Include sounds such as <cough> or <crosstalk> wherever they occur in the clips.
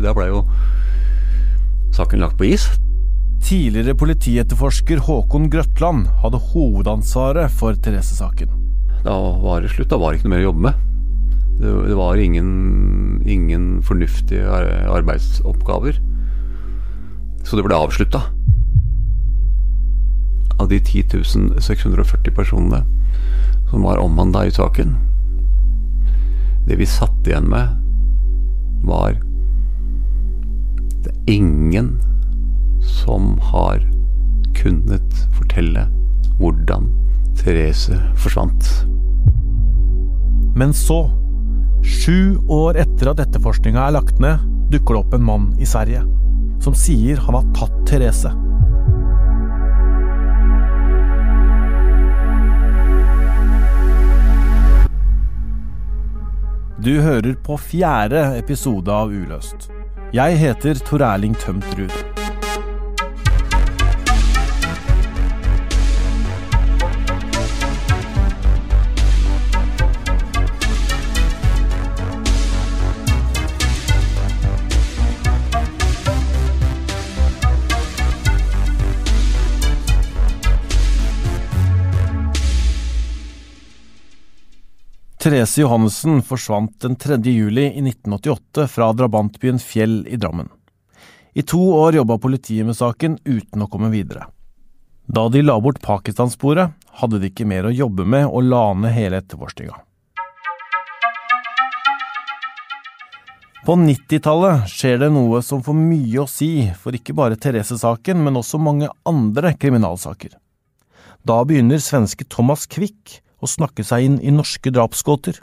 2009. Da ble jo saken lagt på is. Tidligere politietterforsker Håkon Grøtland hadde hovedansvaret for Therese-saken. Da var det slutt. Da var det ikke noe mer å jobbe med. Det, det var ingen, ingen fornuftige arbeidsoppgaver. Så det ble avslutta. Av de 10 640 personene som var omhandla i saken Det vi satt igjen med, var ingen som har kunnet fortelle hvordan Therese forsvant. Men så, sju år etter at etterforskninga er lagt ned, dukker det opp en mann i Sverige som sier han har tatt Therese. Du hører på fjerde episode av Uløst. Jeg heter Tor Erling Tømt Ruud. Therese Johannessen forsvant den 3. juli i 1988 fra drabantbyen Fjell i Drammen. I to år jobba politiet med saken uten å komme videre. Da de la bort Pakistan-sporet, hadde de ikke mer å jobbe med og la ned hele etterforskninga. På 90-tallet skjer det noe som får mye å si for ikke bare Therese-saken, men også mange andre kriminalsaker. Da begynner svenske Thomas Quick og snakke seg inn i norske drapsgåter.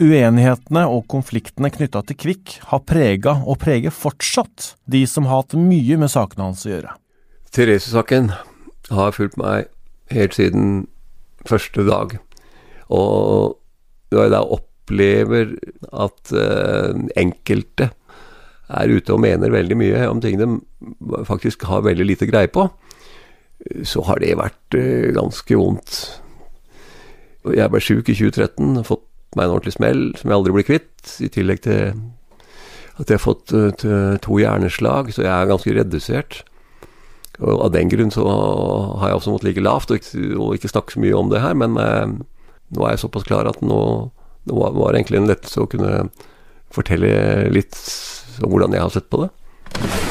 Uenighetene og konfliktene knytta til Kvikk har prega og preger fortsatt de som har hatt mye med sakene hans å gjøre. Therese-saken har fulgt meg helt siden første dag. Og når jeg da opplever at uh, enkelte er ute og mener veldig mye om ting de faktisk har veldig lite greie på, så har det vært uh, ganske vondt. Jeg ble sjuk i 2013, fått meg en ordentlig smell som jeg aldri blir kvitt. I tillegg til at jeg har fått uh, to hjerneslag, så jeg er ganske redusert. Og Av den grunn så har jeg også måttet ligge lavt og ikke, snakke så mye om det her, men uh, nå er jeg såpass klar at nå, nå var det egentlig en lettelse å kunne fortelle litt om hvordan jeg har sett på det.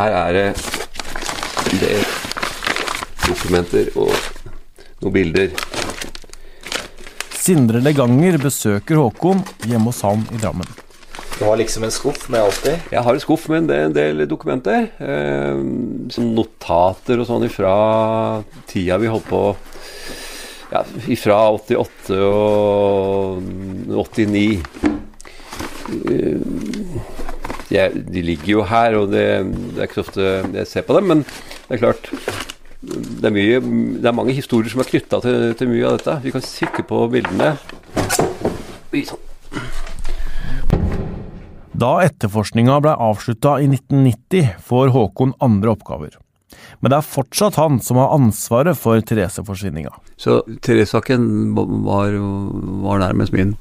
Her er det en del dokumenter og noen bilder. Sindre Leganger besøker Håkon hjemme hos han i Drammen. Du har liksom en skuff med alt i? Jeg har en skuff med en del, en del dokumenter. Eh, som notater og sånn ifra tida vi holdt på ja, Ifra 88 og 89. Eh, jeg, de ligger jo her, og det, det, er ikke så ofte jeg ser på dem, men det er klart det er, mye, det er mange historier som er knytta til, til, mye av dette. Vi kan kikke på bildene. Sånn. Da etterforskninga ble avslutta i 1990, får Håkon andre oppgaver. Men det er fortsatt han som har ansvaret for Therese-forsvinninga. Så Therese-saken var, var nærmest min.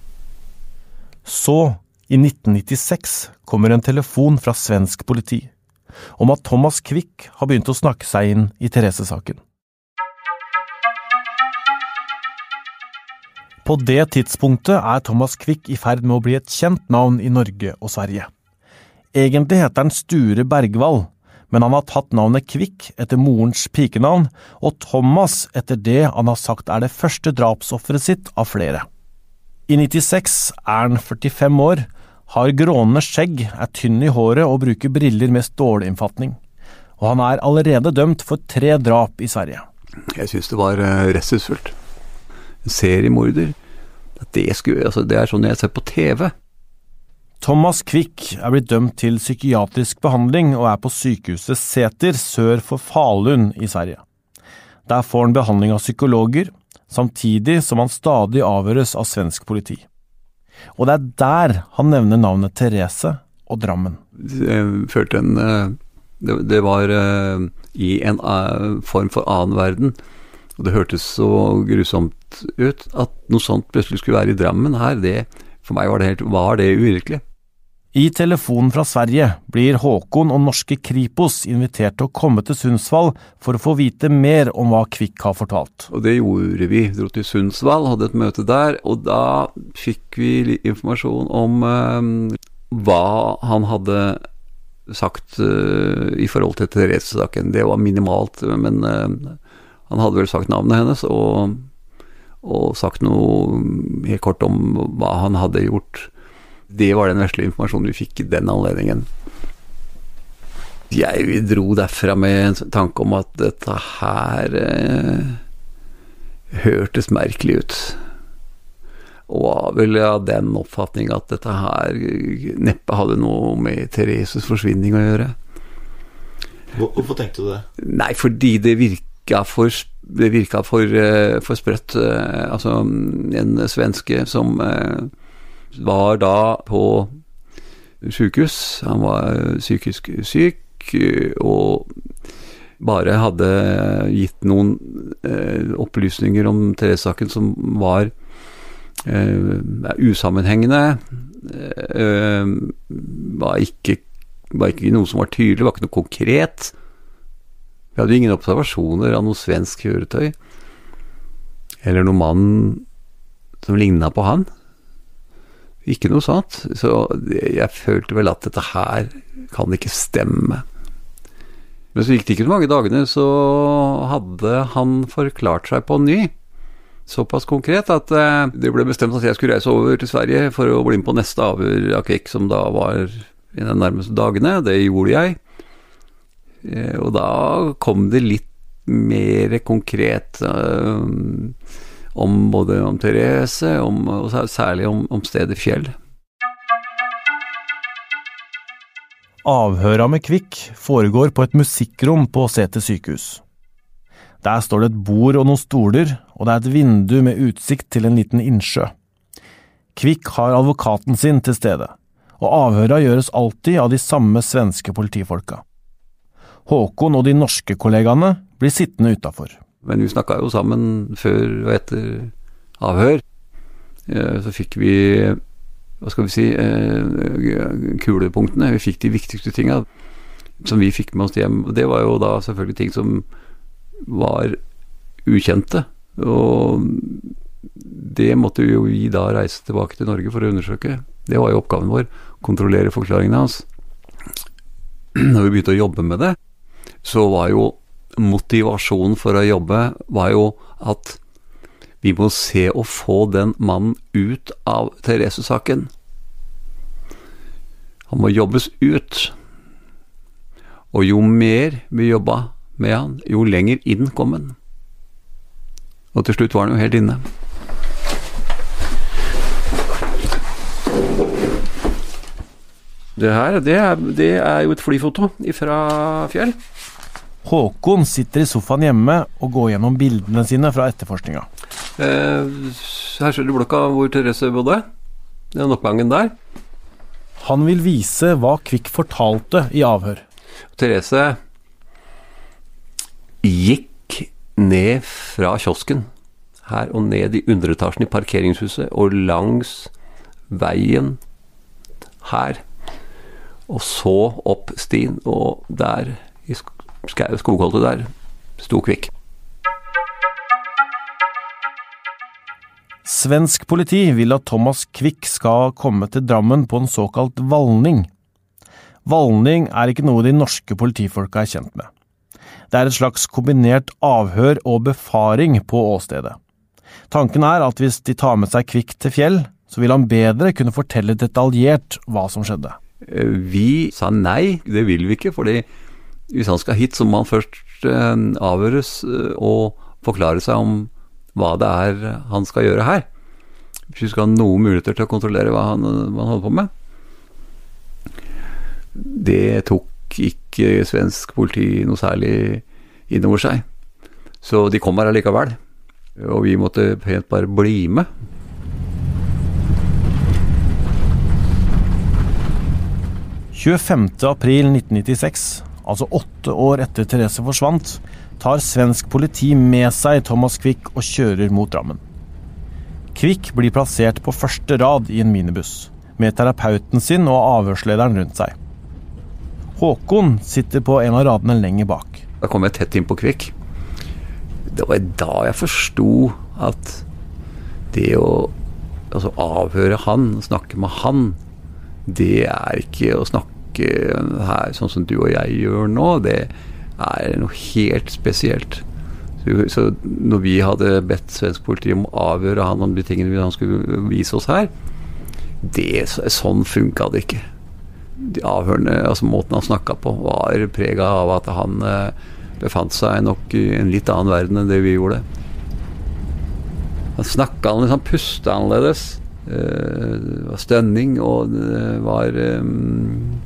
Så, i 1996, kommer en telefon fra svensk politi om at Thomas Quick har begynt å snakke seg inn i Therese-saken. På det tidspunktet er Thomas Quick i ferd med å bli et kjent navn i Norge og Sverige. Egentlig heter han Sture Bergvall, men han har tatt navnet Quick etter morens pikenavn, og Thomas etter det han har sagt er det første drapsofferet sitt av flere. I 96 er han 45 år, har grånende skjegg, er tynn i håret og bruker briller med stålinnfatning. Og han er allerede dømt for tre drap i Sverige. Jeg syns det var ressursfullt. redselsfullt. En seriemorder. Det, skulle, altså, det er sånn jeg ser på TV. Thomas Quick er blitt dømt til psykiatrisk behandling og er på sykehuset Sæter sør for Falun i Sverige. Der får han behandling av psykologer, samtidig som han stadig avhøres av svensk politi. Og det er der han nevner navnet Therese og Drammen. Jeg følte en eh, Det, var eh, i en eh, form for annen verden Og det hørtes så grusomt ut at noe sånt plutselig skulle være i Drammen her, det For meg var det helt var det uvirkelig. I telefonen fra Sverige blir Håkon og norske Kripos invitert til å komme til Sundsvall for å få vite mer om hva Kvikk har fortalt. Og det gjorde vi. Dro til Sundsvall, hadde et møte der, og da fikk vi informasjon om eh, hva han hadde sagt eh, i forhold til Therese-saken. Det var minimalt, men eh, han hadde vel sagt navnet hennes og, og sagt noe helt kort om hva han hadde gjort det var den vesle informasjonen vi fikk i den anledningen. Jeg dro derfra med en tanke om at dette her eh, hørtes merkelig ut. Og var vel av den oppfatning at dette her neppe hadde noe med Thereses forsvinning å gjøre. Hvorfor tenkte du det? Nei, fordi det virka for, det virka for, eh, for sprøtt. Eh, altså, en svenske som eh, var da på sykehus. Han var psykisk syk og bare hadde gitt noen eh, opplysninger om Therese-saken som var eh, usammenhengende. Eh, var, ikke, var ikke noe som var tydelig, var ikke noe konkret. Vi hadde ingen observasjoner av noe svensk kjøretøy. Eller noen mann som ligna på han. Ikke noe sånt. Så jeg følte vel at dette her kan ikke stemme. Men så gikk det ikke så mange dagene, så hadde han forklart seg på ny. Såpass konkret at eh, det ble bestemt at jeg skulle reise over til Sverige for å bli med på neste avhør av Kvikk, som da var i de nærmeste dagene. Det gjorde jeg. Eh, og da kom det litt mer konkret. Uh, om både om Therese om, og særlig om, om stedet Fjell. Avhøra med Kvikk foregår på et musikkrom på Seter sykehus. Der står det et bord og noen stoler, og det er et vindu med utsikt til en liten innsjø. Kvikk har advokaten sin til stede, og avhøra gjøres alltid av de samme svenske politifolka. Håkon og de norske kollegaene blir sittende utafor. Men vi snakka jo sammen før og etter avhør. Eh, så fikk vi, hva skal vi si, eh, kulepunktene. Vi fikk de viktigste tinga som vi fikk med oss hjem. Og det var jo da selvfølgelig ting som var ukjente. Og det måtte jo vi da reise tilbake til Norge for å undersøke. Det var jo oppgaven vår. Kontrollere forklaringene hans. <clears throat> Når vi begynte å jobbe med det, så var jo motivasjonen for å jobbe var jo at vi må se å få den mannen ut av Therese-saken. Han må jobbes ut. Og jo mer vi jobba med han, jo lenger inn kom han. Og til slutt var han jo helt inne. Det her, det er, det er jo et flyfoto fra Fjell. Håkon sitter i sofaen hjemme og går gjennom bildene sine fra etterforskninga. Eh, her ser du blokka hvor Therese bodde. Den oppgangen der. Han vil vise hva Kvikk fortalte i avhør. Therese gikk ned fra kiosken her og ned i underetasjen i parkeringshuset og langs veien her. Og så opp stien, og der i skogholtet der sto Kvikk. Svensk politi vil at Thomas Quick skal komme til Drammen på en såkalt valning. Valning er ikke noe de norske politifolka er kjent med. Det er et slags kombinert avhør og befaring på åstedet. Tanken er at hvis de tar med seg Quick til Fjell, så vil han bedre kunne fortelle detaljert hva som skjedde. Vi sa nei, det vil vi ikke, fordi hvis han skal hit, så må han først eh, avhøres eh, og forklare seg om hva det er han skal gjøre her. Hvis vi skal ha noen muligheter til å kontrollere hva han, hva han holder på med. Det tok ikke svensk politi noe særlig innover seg. Så de kom her allikevel. Og vi måtte pent bare bli med. «25. april 1996 altså åtte år etter Therese forsvant, tar svensk politi med seg Thomas Quick og kjører mot Drammen. Quick blir plassert på første rad i en minibuss, med terapeuten sin og avhørslederen rundt seg. Håkon sitter på en av radene lenger bak. Da kom jeg tett inn på Kvikk. Det var da jeg forsto at det å altså avhøre han, snakke med han, det er ikke å snakke her sånn som du og jeg gjør nå. Det er noe helt spesielt. Så, når vi hadde bedt svensk politi om å avhøre han om de tingene han skulle vise oss her, det, sånn funka det ikke. De avhørende, altså Måten han snakka på, var prega av at han eh, befant seg nok i en litt annen verden enn det vi gjorde. Han snakka annerledes, han pusta annerledes. Eh, det var stønning, og det var um,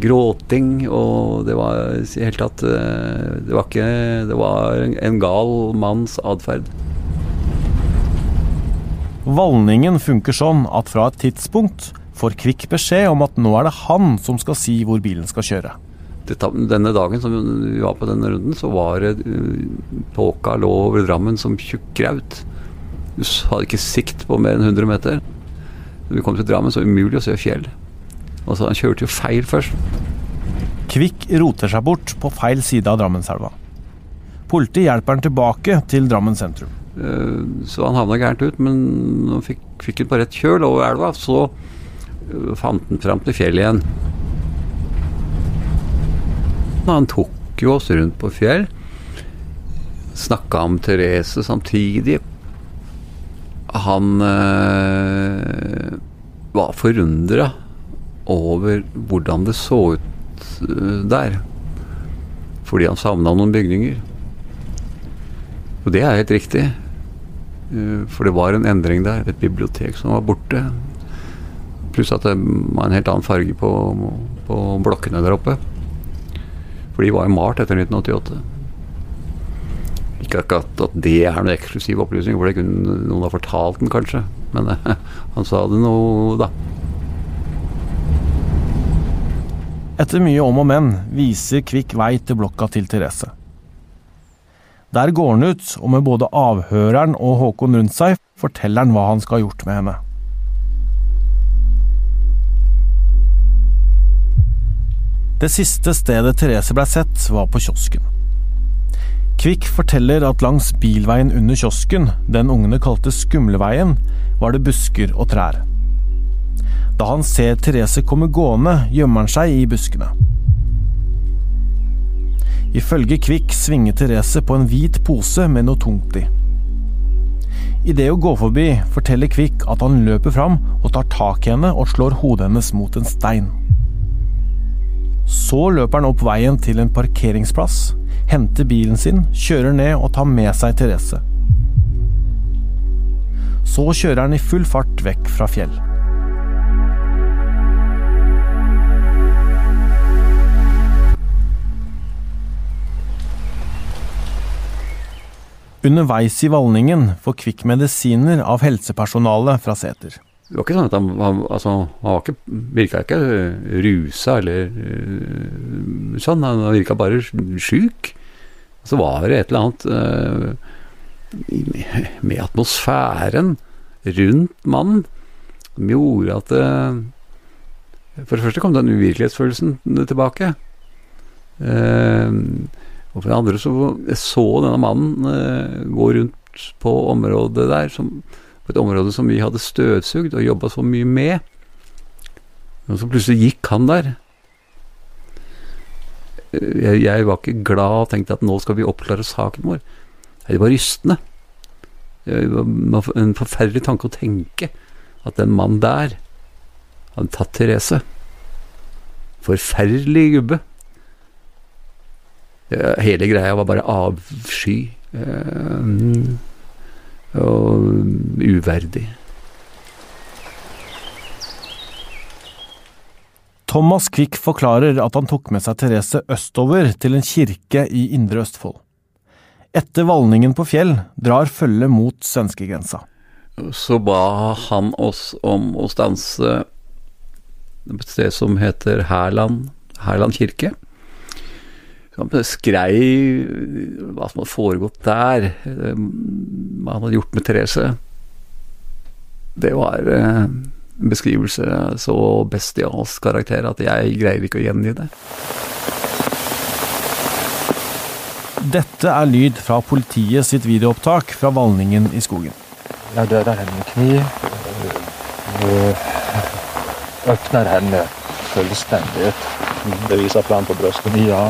gråting, og det var i hele tatt eh, Det var ikke Det var en gal manns atferd. Valningen funker sånn at fra et tidspunkt får Kvikk beskjed om at nå er det han som skal si hvor bilen skal kjøre. Denne dagen som vi var på denne runden, så var det uh, tåka lå over Drammen som tjukk graut. Du hadde ikke sikt på mer enn 100 meter. Når vi kom til Drammen, så var det umulig å se fjell. Og så Han kjørte jo feil først. Kvikk roter seg bort på feil side av Drammenselva. Politiet hjelper han tilbake til Drammen sentrum. Uh, så han havna gærent ut, men nå han fikk, fikk han på rett kjøl over elva, så uh, fant han fram til fjellet igjen. Han tok jo oss rundt på fjell. Snakka om Therese samtidig. Han øh, var forundra over hvordan det så ut øh, der. Fordi han savna noen bygninger. Og det er helt riktig. Uh, for det var en endring der. Et bibliotek som var borte. Pluss at det var en helt annen farge på, på blokkene der oppe. For de var jo malt etter 1988. Ikke akkurat at det er noen eksklusiv opplysning, for det kunne noen ha fortalt den kanskje. Men <laughs> han sa det nå, da. Etter mye om og men viser Kvikk vei til blokka til Therese. Der går han ut, og med både avhøreren og Håkon rundt seg, forteller han hva han skal ha gjort med henne. Det siste stedet Therese ble sett, var på kiosken. Kvikk forteller at langs bilveien under kiosken, den ungene kalte Skumleveien, var det busker og trær. Da han ser Therese komme gående, gjemmer han seg i buskene. Ifølge Kvikk svinger Therese på en hvit pose med noe tungt i. Idet hun går forbi, forteller Kvikk at han løper fram og tar tak i henne og slår hodet hennes mot en stein. Så løper han opp veien til en parkeringsplass, henter bilen sin, kjører ned og tar med seg Therese. Så kjører han i full fart vekk fra Fjell. Underveis i Valningen får Kvikk medisiner av helsepersonalet fra Seter. Det var ikke sånn at han, han, altså, han ikke, virka ikke rusa eller uh, sånn. Han virka bare sjuk. Så var det et eller annet uh, med atmosfæren rundt mannen som gjorde at uh, For det første kom den uvirkelighetsfølelsen tilbake. Og for det andre så jeg så denne mannen gå rundt på området der som på et område som vi hadde støvsugd og jobba så mye med. Og så plutselig gikk han der. Jeg, jeg, var ikke glad og tenkte at nå skal vi oppklare saken vår. Det var rystende. Det var en forferdelig tanke å tenke at den mannen der hadde tatt Therese. Forferdelig gubbe. Hele greia var bare avsky. Uh, og uverdig. Thomas Quick forklarer at han tok med seg Therese østover til en kirke i Indre Østfold. Etter valningen på Fjell drar følget mot svenskegrensa. Så ba han oss om å stanse et sted som heter Hærland, Hærland kirke. Skrei hva som hadde foregått der, eh, hva han hadde gjort med Therese. Det var eh, en beskrivelse så bestialsk karakter at jeg greier ikke å gjengi det. Dette er lyd fra politiet sitt videoopptak fra Valningen i skogen. Jeg dödar henne med kniv. Eh, Öppnar henne fullstendig. Det viser fram på brystet. Ja,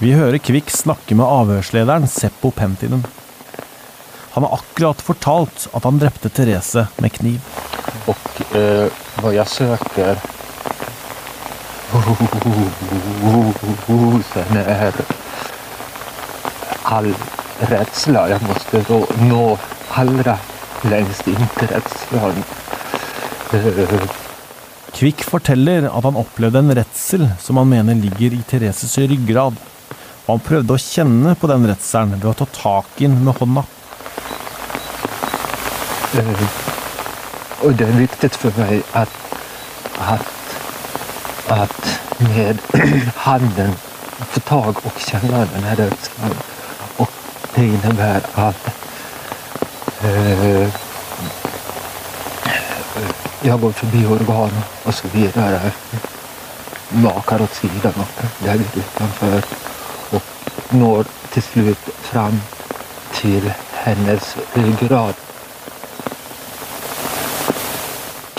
Vi hører Kvikk snakke med avhørslederen Seppo Pentinen. Han har akkurat fortalt at han drepte Therese med kniv. Og eh, hva jeg søker sen er all redsla. Jeg måtte nå allra lengst inn til redselen. Eh, Kvikk forteller at han opplevde en redsel som han mener ligger i Thereses ryggrad. Og han prøvde å kjenne på den redselen ved å ta tak i den med hånda. Og det er viktig for meg at, at, at med <clears throat> handen få tag og kjenne den redselen. Og det innebærer at uh, jeg går forbi organet og så videre. Maker åt siden. Der utenfor. Når til slutt fram til hennes ryggrad.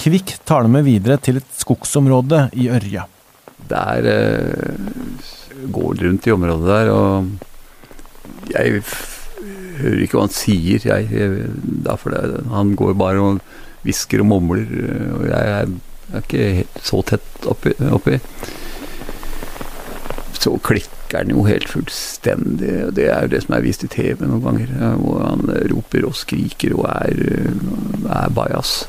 Kvikk tar dem med videre til et skogsområde i Ørje. Der eh, går rundt i området der, og jeg hører ikke hva han sier, jeg. jeg det, han går bare og hvisker og mumler, eh, og jeg er, er ikke helt så tett oppi. oppi. Så klikker han jo helt fullstendig, det er jo det som er vist i TV noen ganger, hvor han roper og skriker og er, eh, er bajas.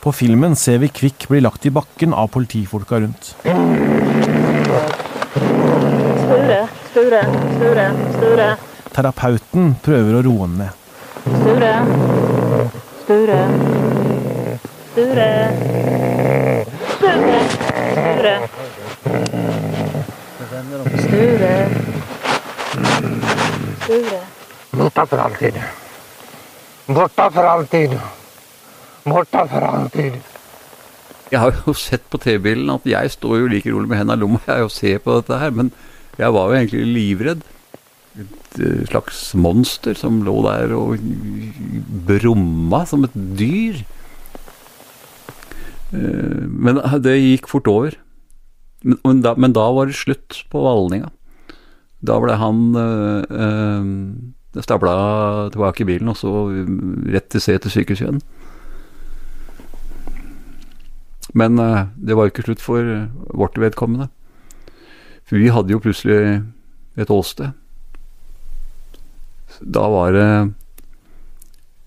På filmen ser vi Kvikk bli lagt i bakken av politifolka rundt. Sture, Sture, Sture, Terapeuten prøver å roe ham ned. Sture. Sture. Sture. Sture. Sture. Sture. Sture. Borta for alltid. Borta for alltid. Borta for alltid. Jeg har jo sett på TV-bilden at jeg står jo like rolig med hendene i lomma jeg og ser på dette her, men jeg var jo egentlig livredd. Et eh, slags monster som lå der og brumma som et dyr. Eh, Men det gikk fort over. Men, da, men da var det slutt på valninga. Da ble han øh, stabla tilbake i bilen og så rett til C til sykehuset igjen. Men det var jo ikke slutt for vårt vedkommende. For vi hadde jo plutselig et åsted. Da var det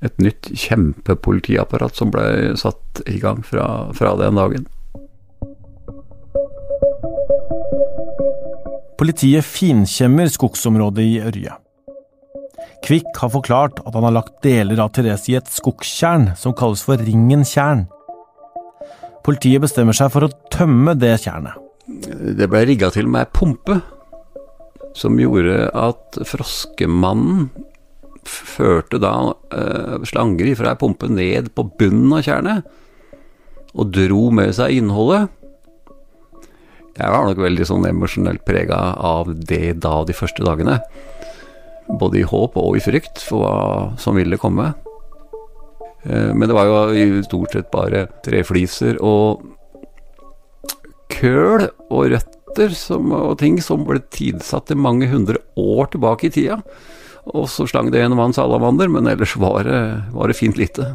et nytt kjempepolitiapparat som ble satt i gang fra, fra den dagen. Politiet finkjemmer skogsområdet i Ørje. Kvikk har forklart at han har lagt deler av Therese i et skogstjern som kalles for Ringen tjern. Politiet bestemmer seg for å tømme det tjernet. Det ble rigga til med ei pumpe som gjorde at Froskemannen førte da eh, slanger fra ei pumpe ned på bunnen av tjernet, og dro med seg innholdet. Jeg var nok veldig sånn emosjonelt prega av det da de første dagene. Både i håp og i frykt for hva som ville komme. Eh, Men det var jo i stort sett bare trefliser og køl og røtter som, og ting som ble tidsatt til mange hundre år tilbake i tida. Og så slang det gjennom hans salamander, men ellers var det, var det fint lite.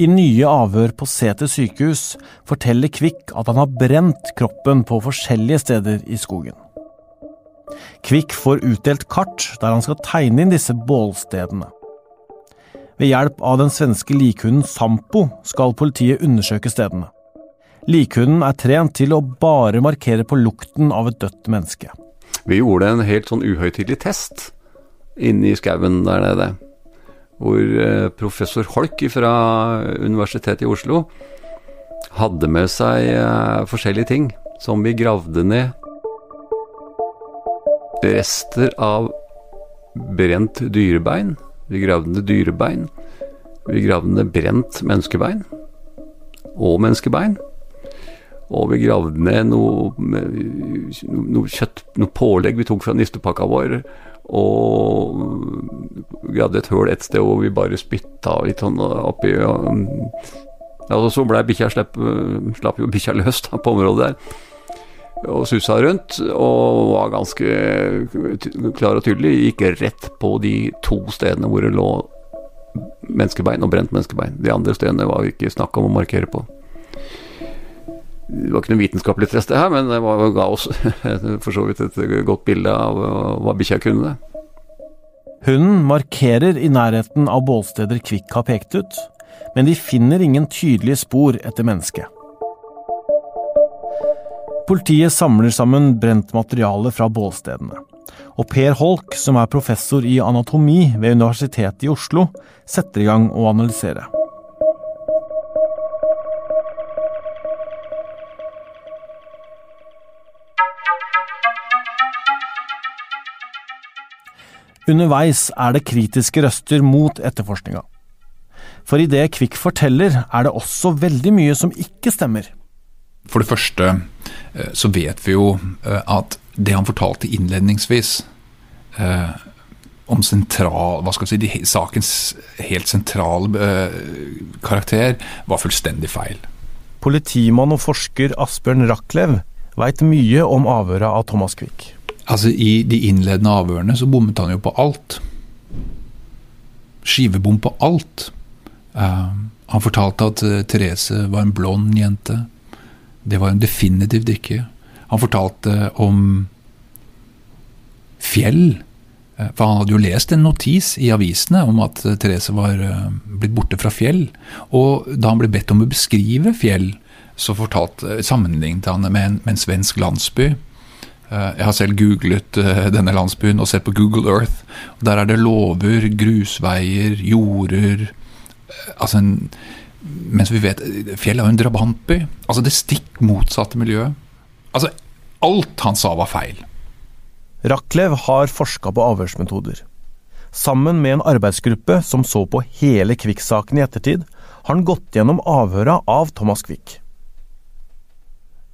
I nye avhør på Seter sykehus forteller Kvikk at han har brent kroppen på forskjellige steder i skogen. Kvikk får utdelt kart der han skal tegne inn disse bålstedene. Ved hjelp av den svenske likhunden Sampo skal politiet undersøke stedene. Likhunden er trent til å bare markere på lukten av et dødt menneske. Vi gjorde en helt sånn uhøytidelig test inne i skauen der nede. Hvor eh, professor Holk fra Universitetet i Oslo hadde med seg eh, forskjellige ting som vi gravde ned. Rester av brent dyrebein. Vi gravde ned dyrebein. Vi gravde ned brent menneskebein. Og menneskebein. Og vi gravde ned noe, noe, kjøtt, noe pålegg vi tok fra nistepakka vår. Og vi hadde et høl et sted hvor vi bare spytta litt sånn oppi. Ja, og så ble bikkja slapp, slapp jo bikkja løs da, på området der. Og susa rundt, og var ganske klar og tydelig. Gikk rett på de to stedene hvor det lå menneskebein og brent menneskebein. De andre stedene var det ikke snakk om å markere på. Det var ikke noe vitenskapelig test, det her, men det var, ga oss <laughs> for så vidt et godt bilde av hva bikkja kunne. Hunden markerer i nærheten av bålsteder Kvikk har pekt ut, men de finner ingen tydelige spor etter mennesket. Politiet samler sammen brent materiale fra bålstedene. Og Per Holk, som er professor i anatomi ved Universitetet i Oslo, setter i gang å analysere. Underveis er det kritiske røster mot etterforskninga. For i det Kvikk forteller, er det også veldig mye som ikke stemmer. For det første eh, så vet vi jo eh, at det han fortalte innledningsvis eh, om sentral, hva skal vi si, de, sakens helt sentrale eh, karakter, var fullstendig feil. Politimann og forsker Asbjørn Rachlew veit mye om avhøra av Thomas Quick. Altså, I de innledende avhørene så bommet han jo på alt. Skivebom på alt. Uh, han fortalte at uh, Therese var en blond jente. Det var hun definitivt ikke. Han fortalte om fjell. Uh, for han hadde jo lest en notis i avisene om at Therese var blitt borte fra fjell. Og da han ble bedt om å beskrive fjell, så fortalte, sammenlignet han med med en svensk landsby. Eh, jeg har selv googlet eh, denne landsbyen og sett på Google Earth. Der er det låver, grusveier, jorder eh, altså en, Mens vi vet Fjell er jo en drabantby. Altså det stikk motsatte miljøet. Altså, alt han sa var feil. Rachlew har forska på avhørsmetoder. Sammen med en arbeidsgruppe som så på hele Kvikk-saken i ettertid, har han gått gjennom avhøra av Thomas Quick.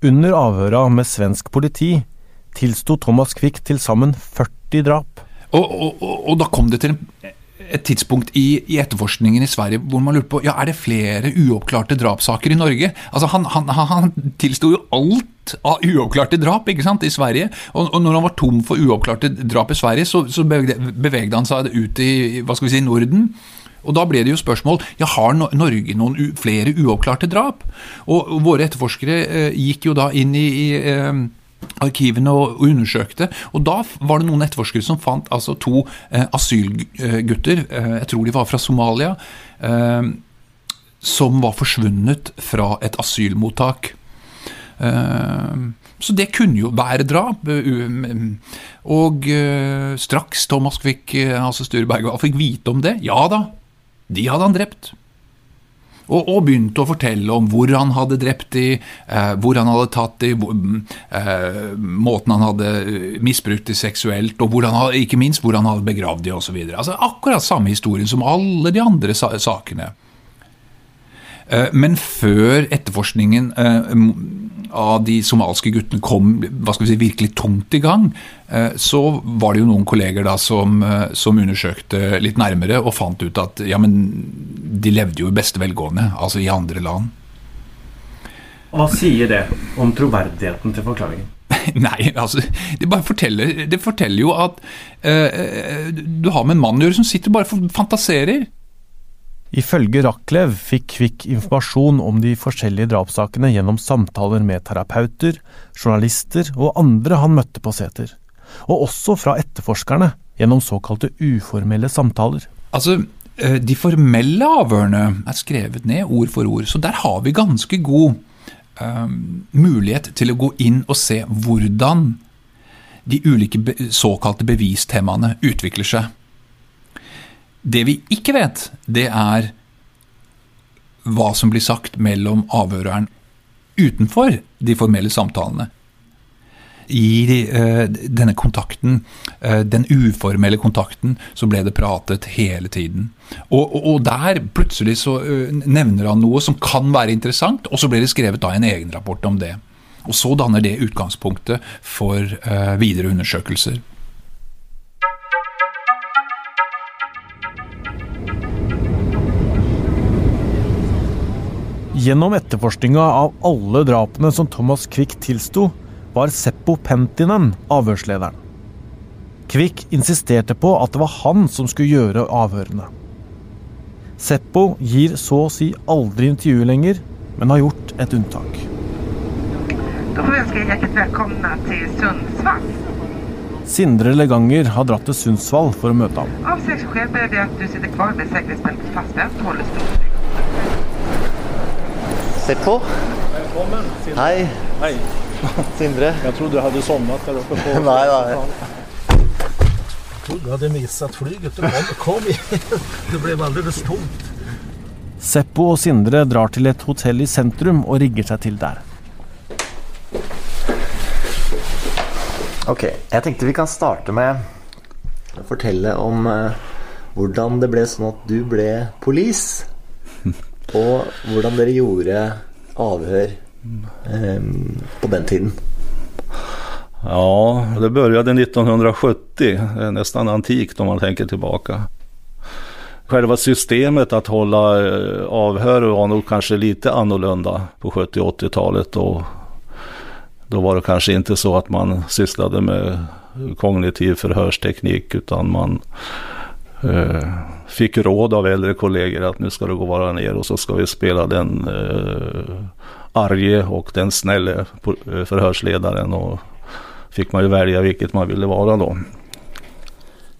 Under avhøra med svensk politi tilsto Thomas Quick til sammen 40 drap. Og, og, og, da kom det til et tidspunkt i, i, etterforskningen i Sverige hvor man lurte på ja, er det flere uoppklarte drapssaker i Norge. Altså Han, han, han tilsto jo alt av uoppklarte drap ikke sant, i Sverige. Og, og, når han var tom for uoppklarte drap i Sverige, så, så bevegde han seg ut i hva skal vi si, Norden. Og Da ble det jo spørsmål ja, har Norge noen flere uoppklarte drap. Og, Våre etterforskere eh, gikk jo da inn i, i eh, arkivene og, undersøkte. Og da var det noen etterforskere som fant altså to eh, asylgutter, eh, jeg tror de var fra Somalia, eh, som var forsvunnet fra et asylmottak. Eh, så det kunne jo være drap. Og eh, straks Thomas fikk, eh, altså Sture Bergwall fikk vite om det, ja da, de hadde han drept. Og, og, begynte å fortelle om hvor han hadde drept de, eh, hvor han hadde tatt de, eh, måten han hadde misbrukt de seksuelt, og han, ikke minst hvor han hadde begravd de osv. Altså, akkurat samme historien som alle de andre sa sakene. Eh, men før etterforskningen eh, av de somalske guttene kom hva skal vi si, virkelig tungt i gang, eh, så var det jo noen kolleger da som, som, undersøkte litt nærmere og fant ut at ja, men de levde jo i beste velgående, altså i andre land. Hva sier det om troverdigheten til forklaringen? <laughs> Nei, altså det, bare forteller, det forteller jo at eh, du har med en mann å gjøre som sitter og bare fantaserer. Ifølge Rachlew fikk Kvikk informasjon om de forskjellige drapssakene gjennom samtaler med terapeuter, journalister og andre han møtte på seter, og også fra etterforskerne gjennom såkalte uformelle samtaler. Altså, eh, de formelle avhørene er skrevet ned ord for ord, så der har vi ganske god um, mulighet til å gå inn og se hvordan de ulike såkalte bevistemaene utvikler seg. Det vi ikke vet, det er hva som blir sagt mellom avhøreren utenfor de formelle samtalene. I uh, denne kontakten, uh, den uformelle kontakten, så ble det pratet hele tiden. Og, og, og der plutselig så uh, nevner han noe som kan være interessant, og så ble det skrevet da en egen rapport om det. Og så danner det utgangspunktet for videre undersøkelser. Gjennom etterforskninga av alle drapene som Thomas Quick tilsto, var Seppo Pentinen avhørslederen. Quick insisterte på at det var han som skulle gjøre avhørene. Seppo gir så å si aldri intervju lenger, men har gjort et unntak. Da ønsker jeg hjertelig velkommen til Sundsvall. Sindre Leganger har dratt til Sundsvall for å møte ham. Av seg ber vi at du sitter kvar med sikkerhetsbeltet fastspent, holder stort. Seppo? Velkommen. Sindre. Hei. Hei. <laughs> Sindre. Jeg trodde du hadde sovnet der oppe på Nei, nei. Jeg trodde du hadde mistet flyet. Kom, kom igjen. Det ble veldig tomt. Seppo og Sindre drar til et hotell i sentrum og rigger seg til der. Ok, jeg tenkte vi kan starte med å fortelle om eh, hvordan det ble sånn at du ble polis. Og hvordan dere gjorde avhør eh, på den tiden. Ja, det började 1970. Nesten antikt om man tenker tilbake. Själva systemet att hålla avhør avhör var nog kanske lite annorlunda på 70 80-talet. Och då var det kanskje ikke så at man sysslade med kognitiv förhörsteknik utan man eh, fick råd av eldre kolleger at nå skal du gå vara ned, og så skal vi spille den eh, arge og den snille forhørslederen. Og fikk man jo velge hvilket man ville være da.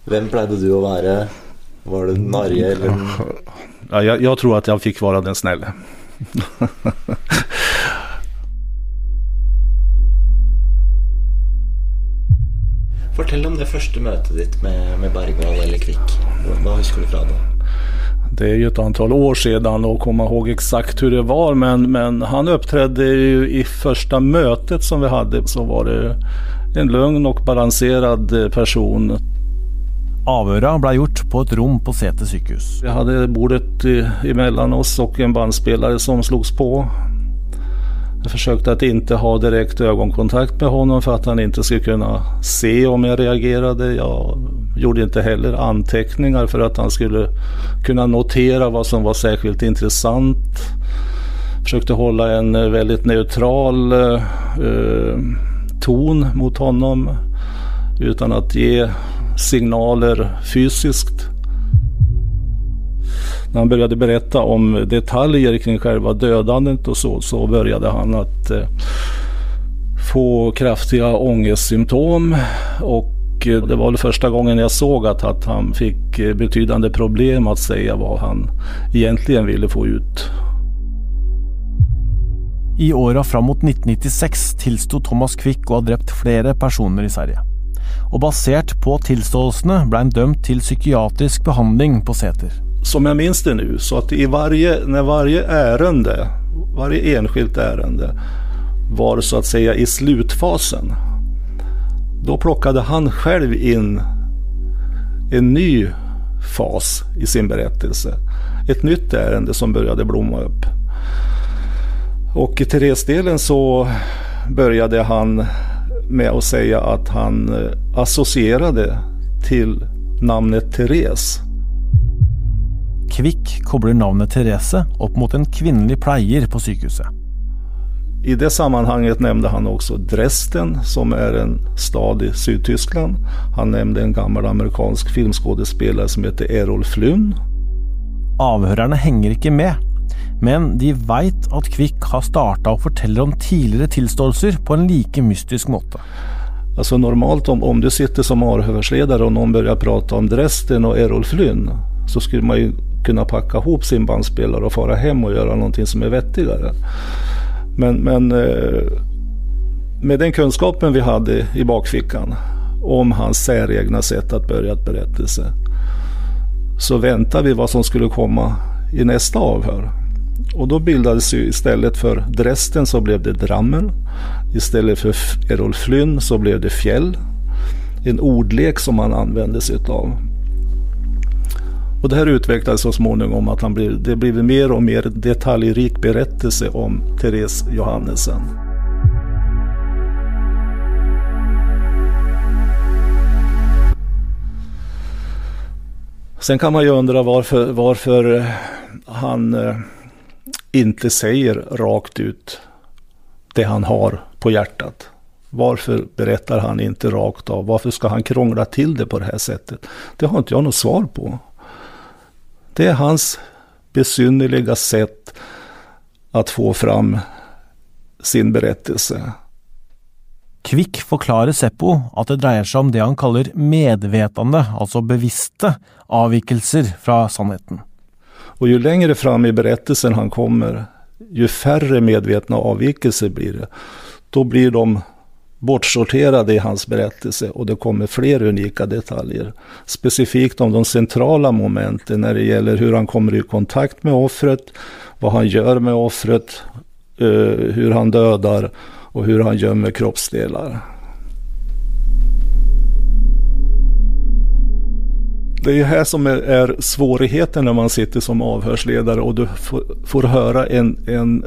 Hvem pleide du å være? Var det den arge eller Ja, jeg, jeg, tror at jeg fikk være den snälle. <laughs> Fortell om det første møtet ditt med, med Bergvall eller Kvikk. Hva- husker du fra det? Det är ju ett antal år sedan och komma ihåg exakt hur det var men, men han uppträdde ju i första mötet som vi hade så var det en lugn och balanserad person. Avhøra ble gjort på et rom på Sete sykehus. Vi hadde bordet imellom oss og en bandspelare som slogs på. Jag försökte att inte ha direkt ögonkontakt med honom för att han inte skulle kunna se om jag reagerade. Jag gjorde inte heller anteckningar för att han skulle kunna notera vad som var särskilt intressant. Försökte hålla en veldig väldigt neutral eh, eh, ton mot honom utan att ge signaler fysiskt. När han började berätta om detaljer kring själva dödandet och så, så började han att eh, få kraftiga ångestsymptom. Och eh, det var väl första gången jag såg att, att han fick eh, betydande problem att säga vad han egentligen ville få ut. I åra fram mot 1996 tilsto Thomas Quick å ha drept flere personer i Sverige. Og basert på tilståelsene ble han dømt til psykiatrisk behandling på Säter. Som jag minns det nu, så att i varje, när varje ärende, varje enskilt ärende var så att säga i slutfasen, då plockade han själv in en ny fas i sin berättelse. Ett nytt ärende som började blomma upp. Och i Therese-delen så började han med att säga att han eh, associerade till namnet Therese. Quick kobler navnet Therese opp mot en kvinnelig pleier på sykehuset. I det sammanhanget nämnde han också Dresden som är en stad i Sydtyskland. Han nämnde en gammel amerikansk filmskådespelare som heter Errol Flynn. Avhørerne henger ikke med, men de veit at Kvikk har starta å fortelle om tidligere tilståelser på en like mystisk måte. Alltså normalt om, om du sitter som avhørsleder og noen begynner å prate om Dresden og Errol Flynn så skulle man ju kunna packa ihop sin bandspelare och fara hem och göra någonting som är vettigare. Men, men eh, med den kunskapen vi hade i bakfickan om hans säregna sätt att börja ett berättelse. Så väntade vi vad som skulle komma i nästa avhör. Och då bildades ju istället för Dresden så blev det Drammen. Istället för Errol Flynn så blev det Fjäll. En ordlek som han använde sig av. Och det här utvecklades så småningom att han blev, det blev mer och mer detaljrik berättelse om Therese Johannesen. Sen kan man ju undra varför, varför han eh, inte säger rakt ut det han har på hjärtat. Varför berättar han inte rakt av? Varför ska han krångla till det på det här sättet? Det har inte jag något svar på. Det är hans besynnerliga sätt att få fram sin berättelse. Kvikk forklarer Seppo at det dreier seg om det han kaller medvetende, altså bevisste, avvikelser fra sannheten. Og Jo lengre fram i berettelsen han kommer, jo færre medvetne avvikelser blir det. Da blir de bortsorterade i hans berättelse och det kommer fler unika detaljer. Specifikt om de centrala momenten när det gäller hur han kommer i kontakt med offret, vad han gör med offret, eh, hur han dödar och hur han gömmer kroppsdelar. Det är här som är, svårigheten när man sitter som avhörsledare och du får höra en, en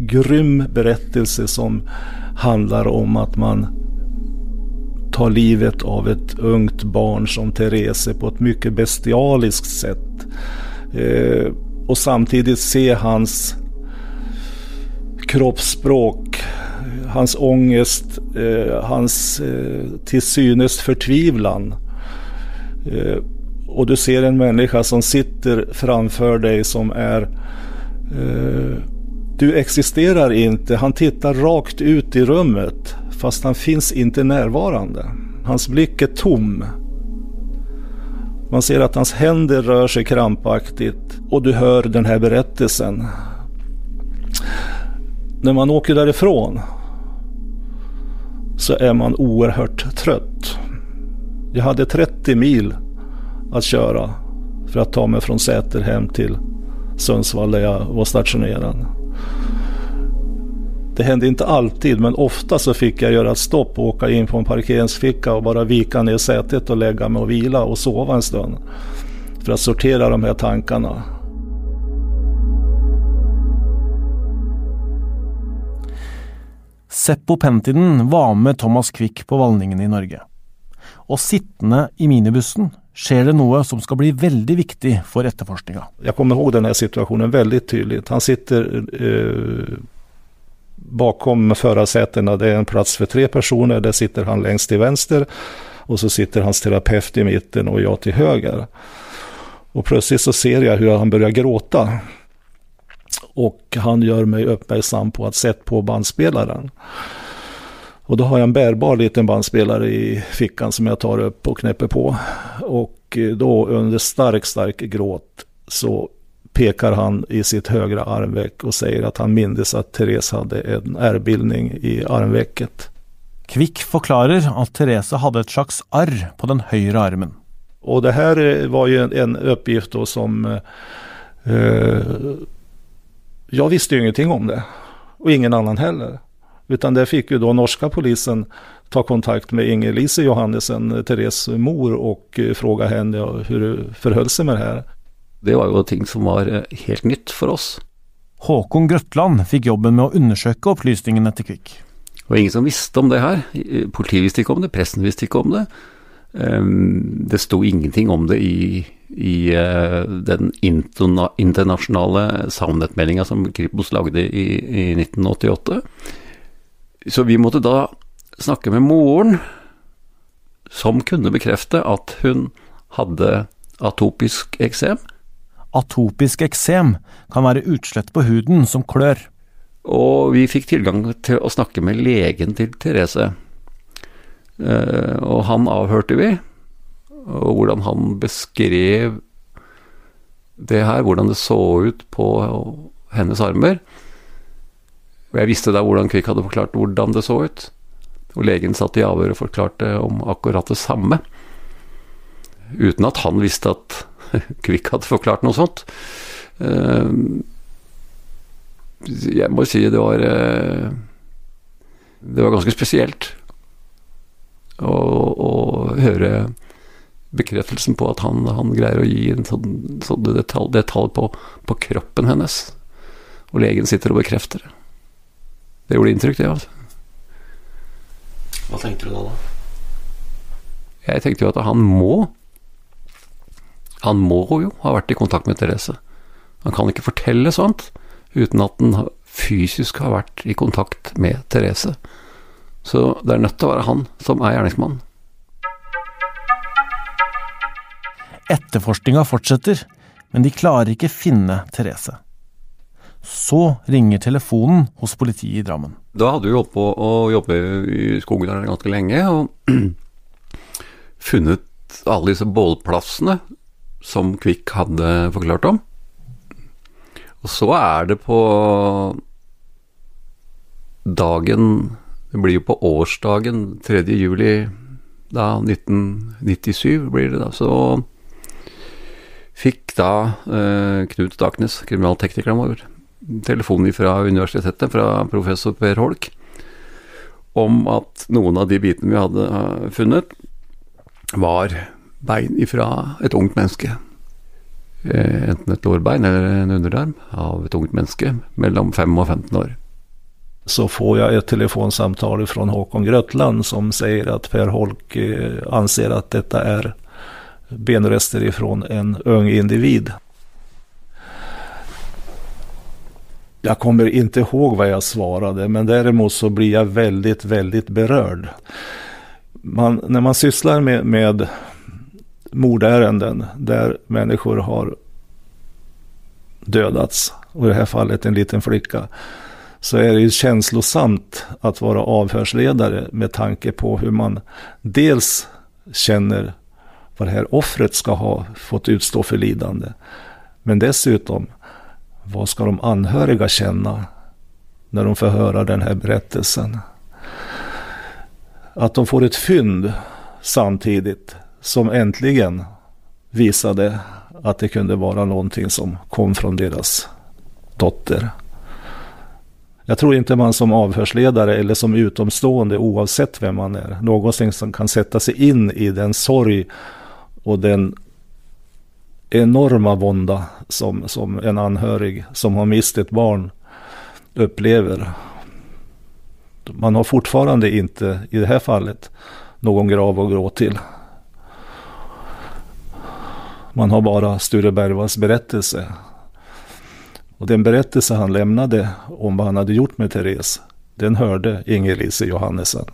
grym berättelse som handlar om att man tar livet av ett ungt barn som Therese på ett mycket bestialiskt sätt. Eh, och samtidigt se hans kroppsspråk, hans ångest, eh, hans eh, till synes förtvivlan. Eh, och du ser en människa som sitter framför dig som är eh, du existerar inte. Han tittar rakt ut i rummet fast han finns inte närvarande. Hans blick är tom. Man ser att hans händer rör sig krampaktigt och du hör den här berättelsen. När man åker därifrån så är man oerhört trött. Jag hade 30 mil att köra för att ta mig från Säter hem till Sundsvall där jag var stationerad. Det hände inte alltid, men ofta så fick jag göra ett stopp och åka in på en parkeringsficka och bara vika ner sätet och lägga mig och vila och sova en stund. För att sortera de här tankarna. Seppo Pentinen var med Thomas Quick på Valningen i Norge. Og sittende i minibussen skjer det noe som skal bli veldig viktig for etterforskninga. Jeg kommer ihåg denne situasjonen veldig tydelig. Han sitter eh, bakom förarsätena. Det är en plats för tre personer. Där sitter han längst till vänster. Och så sitter hans terapeut i mitten och jag till höger. Och plötsligt så ser jag hur han börjar gråta. Och han gör mig uppmärksam på att sätta på bandspelaren. Och då har jag en bärbar liten bandspelare i fickan som jag tar upp och knäpper på. Och då under stark, stark gråt så pekar han i sitt högra armveck och säger att han mindes att Therese hade en ärrbildning i armvecket. Kvikk forklarer at Therese hadde et slags arr på den høyre armen. Och det här var ju en, en uppgift då som eh, jag visste ju ingenting om det. Och ingen annan heller. Utan det fick ju då norska polisen ta kontakt med Inger-Lise Johannesen, Therese mor, och fråga henne hur det förhöll sig med det här. Det var jo ting som var eh, helt nytt for oss. Håkon Grøtland fikk jobben med å undersøke opplysningene til Kvikk. Det var ingen som visste om det her. Politiet visste ikke om det, pressen visste ikke om det. Det sto ingenting om det i, i eh, den internasjonale savnettmeldinga som Kripos lagde i, i 1988. Så vi måtte da snakke med moren, som kunne bekrefte at hun hadde atopisk eksem. Atopisk eksem kan være utslett på huden som klør. Og vi fikk tilgang til å snakke med legen til Therese. Eh, og han avhørte vi, og hvordan han beskrev det her, hvordan det så ut på hennes armer. Og jeg visste da hvordan Kvikk hadde forklart hvordan det så ut. Og legen satt i avhør og forklarte om akkurat det samme. Uten at han visste at <laughs> Kvikk hadde forklart noe sånt. Eh, Jeg må si det var eh, Det var ganske spesielt å, å høre bekreftelsen på at han, han greier å gi en sånn, sånn detalj, detalj på, på kroppen hennes. Og legen sitter og bekrefter det. Det gjorde inntrykk, det. altså. Hva tenkte du da, da? Jeg tenkte jo at han må Han må jo ha vært i kontakt med Therese. Han kan ikke fortelle sånt uten at han fysisk har vært i kontakt med Therese. Så det er nødt til å være han som er gjerningsmannen. Etterforskninga fortsetter, men de klarer ikke finne Therese. Så ringer telefonen hos politiet i Drammen. Da hadde vi holdt på å jobbe i skogen der ganske lenge, og <clears throat> funnet alle disse bålplassene som Kvikk hadde forklart om. Og så er det på dagen Det blir jo på årsdagen 3. juli da 1997 blir det da, så fikk da eh, Knut Staknes, kriminalteknikeren vår, telefon fra universitetet, fra professor Per Holk, om at noen av de bitene vi hadde eh, funnet, var bein ifra et ungt menneske. Eh, enten et lårbein eller en underarm av et ungt menneske mellom 5 og 15 år. Så får jeg et telefonsamtale fra Håkon Grøtland som sier at Per Holk eh, anser at dette er benrester fra en ung individ. Jeg kommer ikke ihåg hva jeg svarte, men derimot så blir jeg veldig, veldig berørt. När man sysler med, med mordärenden där människor har dödats, och i det här fallet en liten flicka, så är det ju känslosamt att vara avhörsledare med tanke på hur man dels känner vad det här offret ska ha fått utstå för lidande. Men dessutom, vad ska de anhöriga känna när de får höra den här berättelsen? Att de får ett fynd samtidigt som äntligen visade att det kunde vara någonting som kom från deras dotter. Jag tror inte man som avhörsledare eller som utomstående, oavsett vem man är, någonsin som kan sätta sig in i den sorg och den enorma vånda som, som en anhörig som har mist ett barn upplever. Man har fortfarande inte, i det här fallet, någon grav att gå till. Man har bara Sture Bervas berättelse. Och den berättelse han lämnade om vad han hade gjort med Therese, den hörde Inger-Lise Johannesen.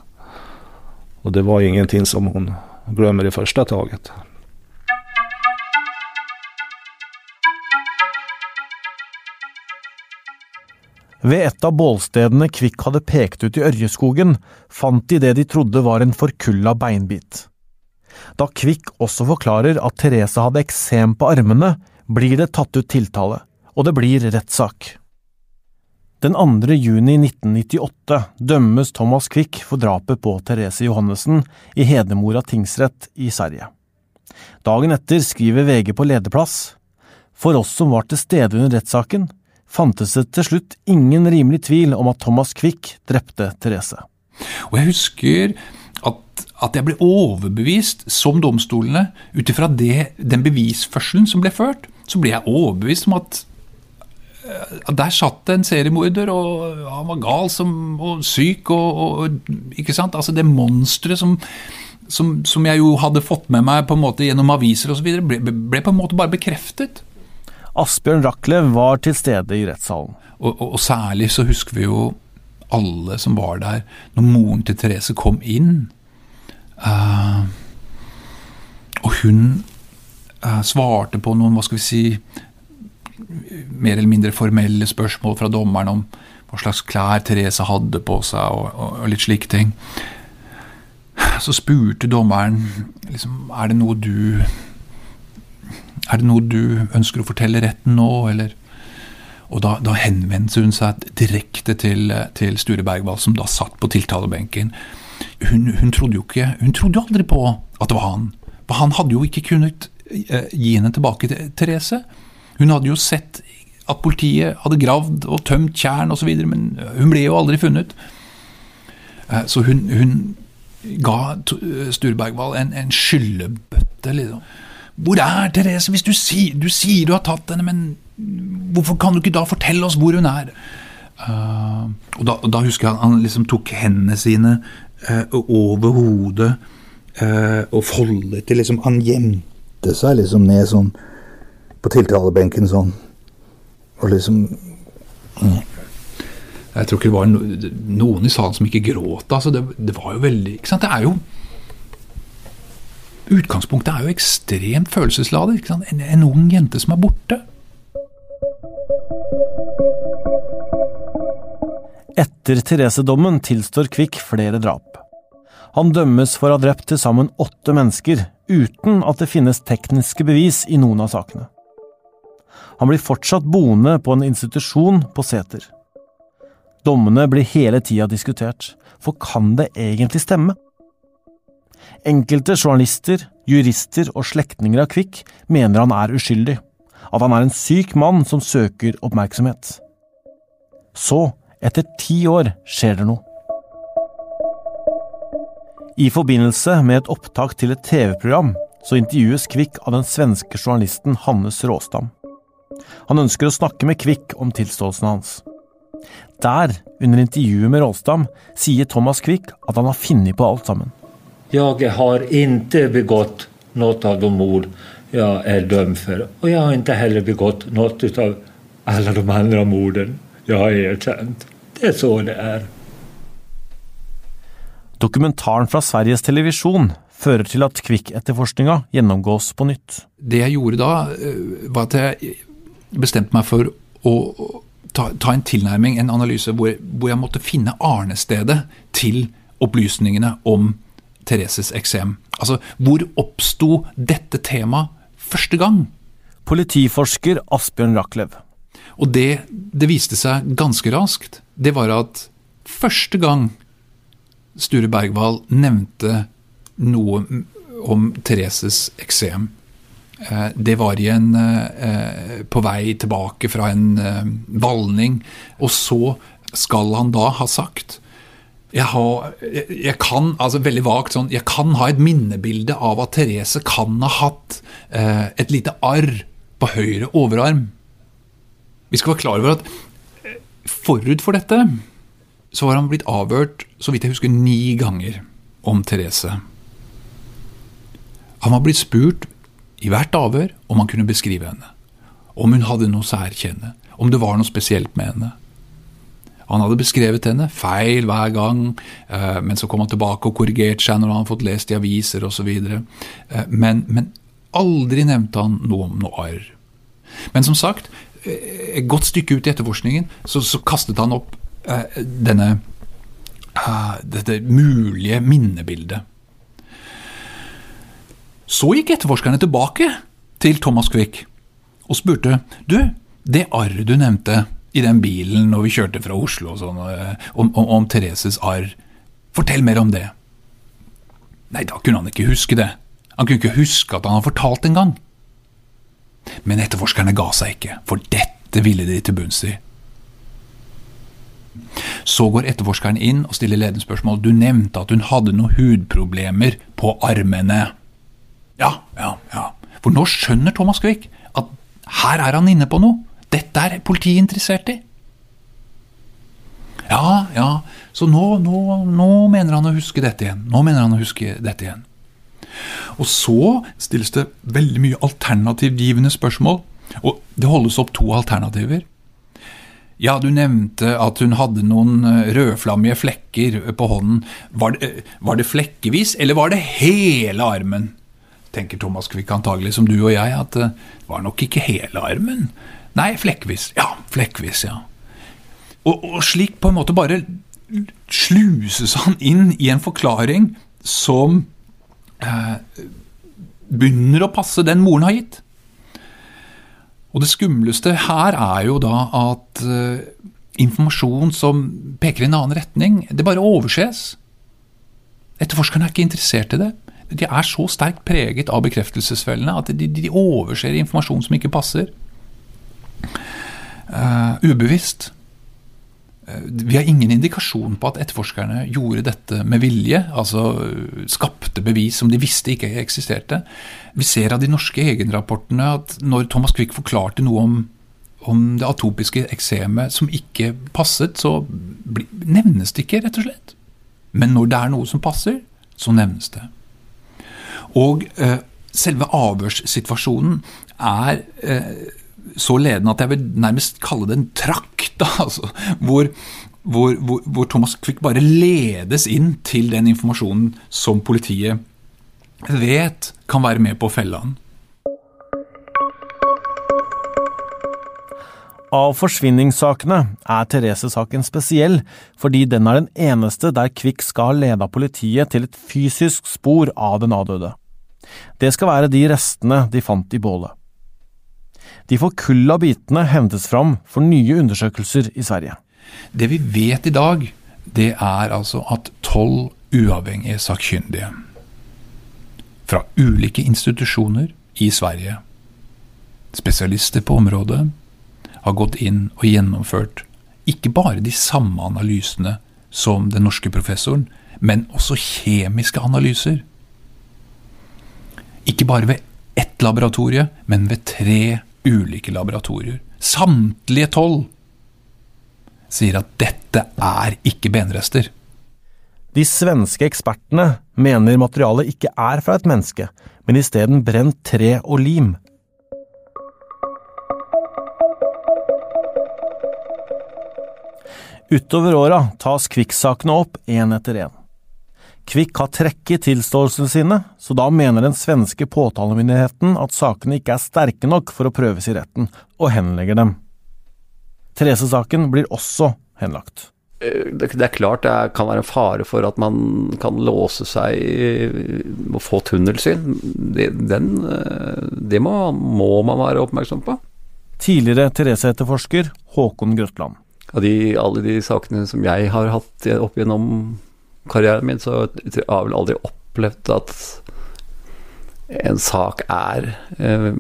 Och det var ingenting som hon glömmer i första taget. Ved et av bålstedene Kvikk hadde pekt ut i Ørjeskogen, fant de det de trodde var en forkulla beinbit. Da Kvikk også forklarer at Therese hadde eksem på armene, blir det tatt ut tiltale, og det blir rettssak. Den 2. juni 1998 dømmes Thomas Quick for drapet på Therese Johannessen i Hedemora tingsrett i Sverige. Dagen etter skriver VG på lederplass For oss som var til stede under rettssaken, fantes det til slutt ingen rimelig tvil om at Thomas Quick drepte Therese. Og jeg husker at, at jeg ble overbevist, som domstolene, ut ifra den bevisførselen som ble ført, så ble jeg overbevist om at at der satt det en seriemorder, og han var gal som, og syk og, og Ikke sant? Altså det monsteret som, som, som, jeg jo hadde fått med meg på en måte gjennom aviser osv., ble, ble på en måte bare bekreftet. Asbjørn Rachlew var til stede i rettssalen. Og, og, og, særlig så husker vi jo alle som var der når moren til Therese kom inn. Uh, og hun uh, svarte på noen, hva skal vi si mer eller mindre formelle spørsmål fra dommeren om hva slags klær Therese hadde på seg, og, og, og litt slike ting. Så spurte dommeren liksom, er det noe du Er det noe du ønsker å fortelle retten nå, eller Og da, da henvendte hun seg direkte til, til Sture Bergwall, som da satt på tiltalebenken. Hun, hun, trodde jo ikke, hun trodde aldri på at det var han. For han hadde jo ikke kunnet eh, gi henne tilbake til Therese. Hun hadde jo sett at politiet hadde gravd og tømt tjern osv., men hun ble jo aldri funnet. Eh, så hun, hun ga Sture Bergwall en, en skyllebøtte. Liksom. Hvor er Therese? Hvis du, si, du sier du har tatt henne, men hvorfor kan du ikke da fortelle oss hvor hun er? Uh, og da, da, husker jeg han liksom tok hendene sine uh, over hodet uh, og foldet til liksom Han gjemte seg liksom ned sånn på tiltalebenken sånn. Og liksom mm. Jeg tror ikke det var no, noen i salen som ikke gråt. Altså det, det, var jo veldig ikke sant? Det er jo Utgangspunktet er jo ekstremt følelsesladet. En, en ung jente som er borte. Etter Therese-dommen tilstår Kvikk flere drap. Han dømmes for å ha drept til sammen åtte mennesker, uten at det finnes tekniske bevis i noen av sakene. Han blir fortsatt boende på en institusjon på Seter. Dommene blir hele tida diskutert, for kan det egentlig stemme? Enkelte journalister, jurister og slektninger av Kvikk mener han er uskyldig, at han er en syk mann som søker oppmerksomhet. Så, etter ti år, skjer det noe. I forbindelse med et opptak til et TV-program så intervjues Kvikk av den svenske journalisten Hannes Råstam. Han ønsker å snakke med Kvikk om tilståelsen hans. Der, under intervjuet med Råstam, sier Thomas Kvikk at han har funnet på alt sammen. Jeg har ikke begått noe av de mord jeg er dømt for. Og jeg har ikke heller begått noe av alle de andre mordene jeg har erkjent. Det er så det er. Dokumentaren fra Sveriges Televisjon fører til at Kvikk-etterforskninga gjennomgås på nytt. Det jeg gjorde da, var at jeg bestemte meg for å ta, ta en tilnærming, en analyse, hvor, hvor jeg måtte finne arnestedet til opplysningene om Thereses eksem. Altså, hvor oppsto dette temaet første gang? Politiforsker Asbjørn Rachlew. Og det det viste seg ganske raskt, det var at første gang Sture Bergwall nevnte noe om Thereses eksem, eh, det var i en, eh, på vei tilbake fra en eh, valning. Og så skal han da ha sagt jeg, har, jeg, jeg, kan altså veldig vagt sånn, jeg kan ha et minnebilde av at Therese kan ha hatt eh, et lite arr på høyre overarm. Vi skal være klar over at forut for dette så var han blitt avhørt, så vidt jeg husker, ni ganger om Therese. Han var blitt spurt i hvert avhør om han kunne beskrive henne. Om hun hadde noe særkjenne. Om det var noe spesielt med henne. Han hadde beskrevet henne feil hver gang, eh, men så kom han tilbake og korrigerte seg når han hadde fått lest i aviser osv. Eh, men, men aldri nevnte han noe om noe arr. Men som sagt, eh, et godt stykke ut i etterforskningen så, så kastet han opp eh, denne eh, dette mulige minnebildet. Så gikk etterforskerne tilbake til Thomas Quick og spurte du, det arret du nevnte i den bilen når vi kjørte fra Oslo og sånn, om, om, om Thereses arr. Fortell mer om det. Nei, da kunne han ikke huske det. Han kunne ikke huske at han hadde fortalt en gang. Men etterforskerne ga seg ikke, for dette ville de til bunns i. Så går etterforskeren inn og stiller ledende spørsmål. Du nevnte at hun hadde noen hudproblemer på armene. Ja, ja, ja. For nå skjønner Thomas Quick at her er han inne på noe. Dette er politiet interessert i. Ja, ja, så nå, nå, nå, mener han å huske dette igjen. Nå mener han å huske dette igjen. Og så stilles det veldig mye alternativgivende spørsmål, og det holdes opp to alternativer. Ja, du nevnte at hun hadde noen eh, rødflammige flekker på hånden. Var det, var det flekkevis, eller var det hele armen? Tenker Thomas Quick antagelig som du og jeg, at det var nok ikke hele armen. Nei, flekkvis. Ja, flekkvis, ja. Og, og, slik på en måte bare sluses han inn i en forklaring som eh, begynner å passe den moren har gitt. Og det skumleste her er jo da at eh, informasjon som peker i en annen retning, det bare overses. Etterforskerne er ikke interessert i det. De er så sterkt preget av bekreftelsesfellene at de, de overser informasjon som ikke passer. Eh, ubevisst. Eh, Vi har ingen indikasjon på at etterforskerne gjorde dette med vilje, altså eh, skapte bevis som de visste ikke eksisterte. Vi ser av de norske egenrapportene at når Thomas Quick forklarte noe om, om det atopiske eksemet som ikke passet, så nevnes det ikke, rett og slett. Men når det er noe som passer, så nevnes det. Og eh, selve avhørssituasjonen er eh, så ledende at jeg vil nærmest kalle det en trakt. Altså, hvor, hvor, hvor, hvor Thomas Quick bare ledes inn til den informasjonen som politiet vet kan være med på å felle han. Av forsvinningssakene er Therese-saken spesiell, fordi den er den eneste der Kvikk skal ha leda politiet til et fysisk spor av den avdøde. Det skal være de restene de fant i bålet. De forkulla bitene hentes fram for nye undersøkelser i Sverige. Det vi vet i dag, det er altså at tolv uavhengige sakkyndige fra ulike institusjoner i Sverige, spesialister på området, har gått inn og gjennomført ikke bare de samme analysene som den norske professoren, men også kjemiske analyser. Ikke bare ved ett laboratorie, men ved tre ulike laboratorier. Samtlige tolv sier at dette er ikke benrester. De svenske ekspertene mener materialet ikke er fra et menneske, men isteden brent tre og lim. Utover åra tas Kvikk-sakene opp én etter én. Kvikk har trekket tilståelsene sine, så da mener den svenske påtalemyndigheten at sakene ikke er sterke nok for å prøves i retten, og henlegger dem. Therese-saken blir også henlagt. Eh, det, det er klart det er, kan være en fare for at man kan låse seg og få tunnelsyn. Det, den, eh, det må, må man være oppmerksom på. Tidligere Therese-etterforsker Håkon Grøtland. Av de, alle de sakene som jeg har hatt opp gjennom karrieren min, så har jeg vel aldri opplevd at en sak er eh,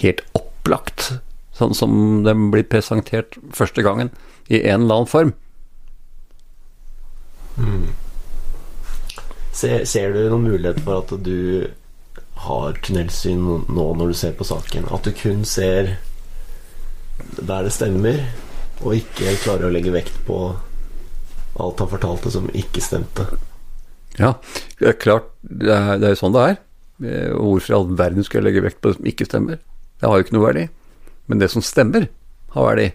helt opplagt, sånn som den blir presentert første gangen, i en eller annen form. Mm. Ser, ser du noen mulighet for at du har tunnelsyn nå når du ser på saken? At du kun ser der det stemmer, og ikke klarer å legge vekt på alt han fortalte som ikke stemte? Ja, det er klart, det er, jo sånn det er. Eh, Hvorfor i all verden skal jeg legge vekt på det som ikke stemmer? Det har jo ikke noe verdi. Men det som stemmer, har verdi.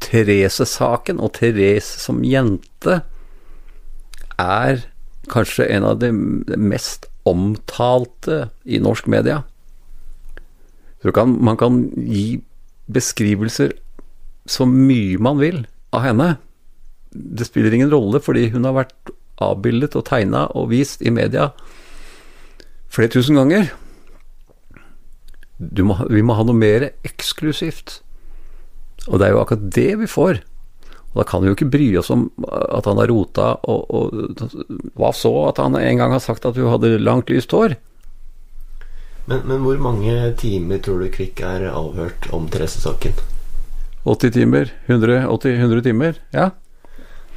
Therese-saken og Therese som jente er kanskje en av de mest omtalte i norsk media. Så kan, man kan gi beskrivelser så mye man vil av henne. Det spiller ingen rolle, fordi hun har vært avbildet og tegna og vist i media flere tusen ganger. Må, vi må ha noe mer eksklusivt. Og det er jo akkurat det vi får. Og da kan vi jo ikke bry oss om at han har rota, og, og hva så at han en gang har sagt at hun hadde langt, lyst hår? Men, men hvor mange timer tror du Kvikk er avhørt om Therese-saken? 80 timer? 100, 80, 100 timer? Ja.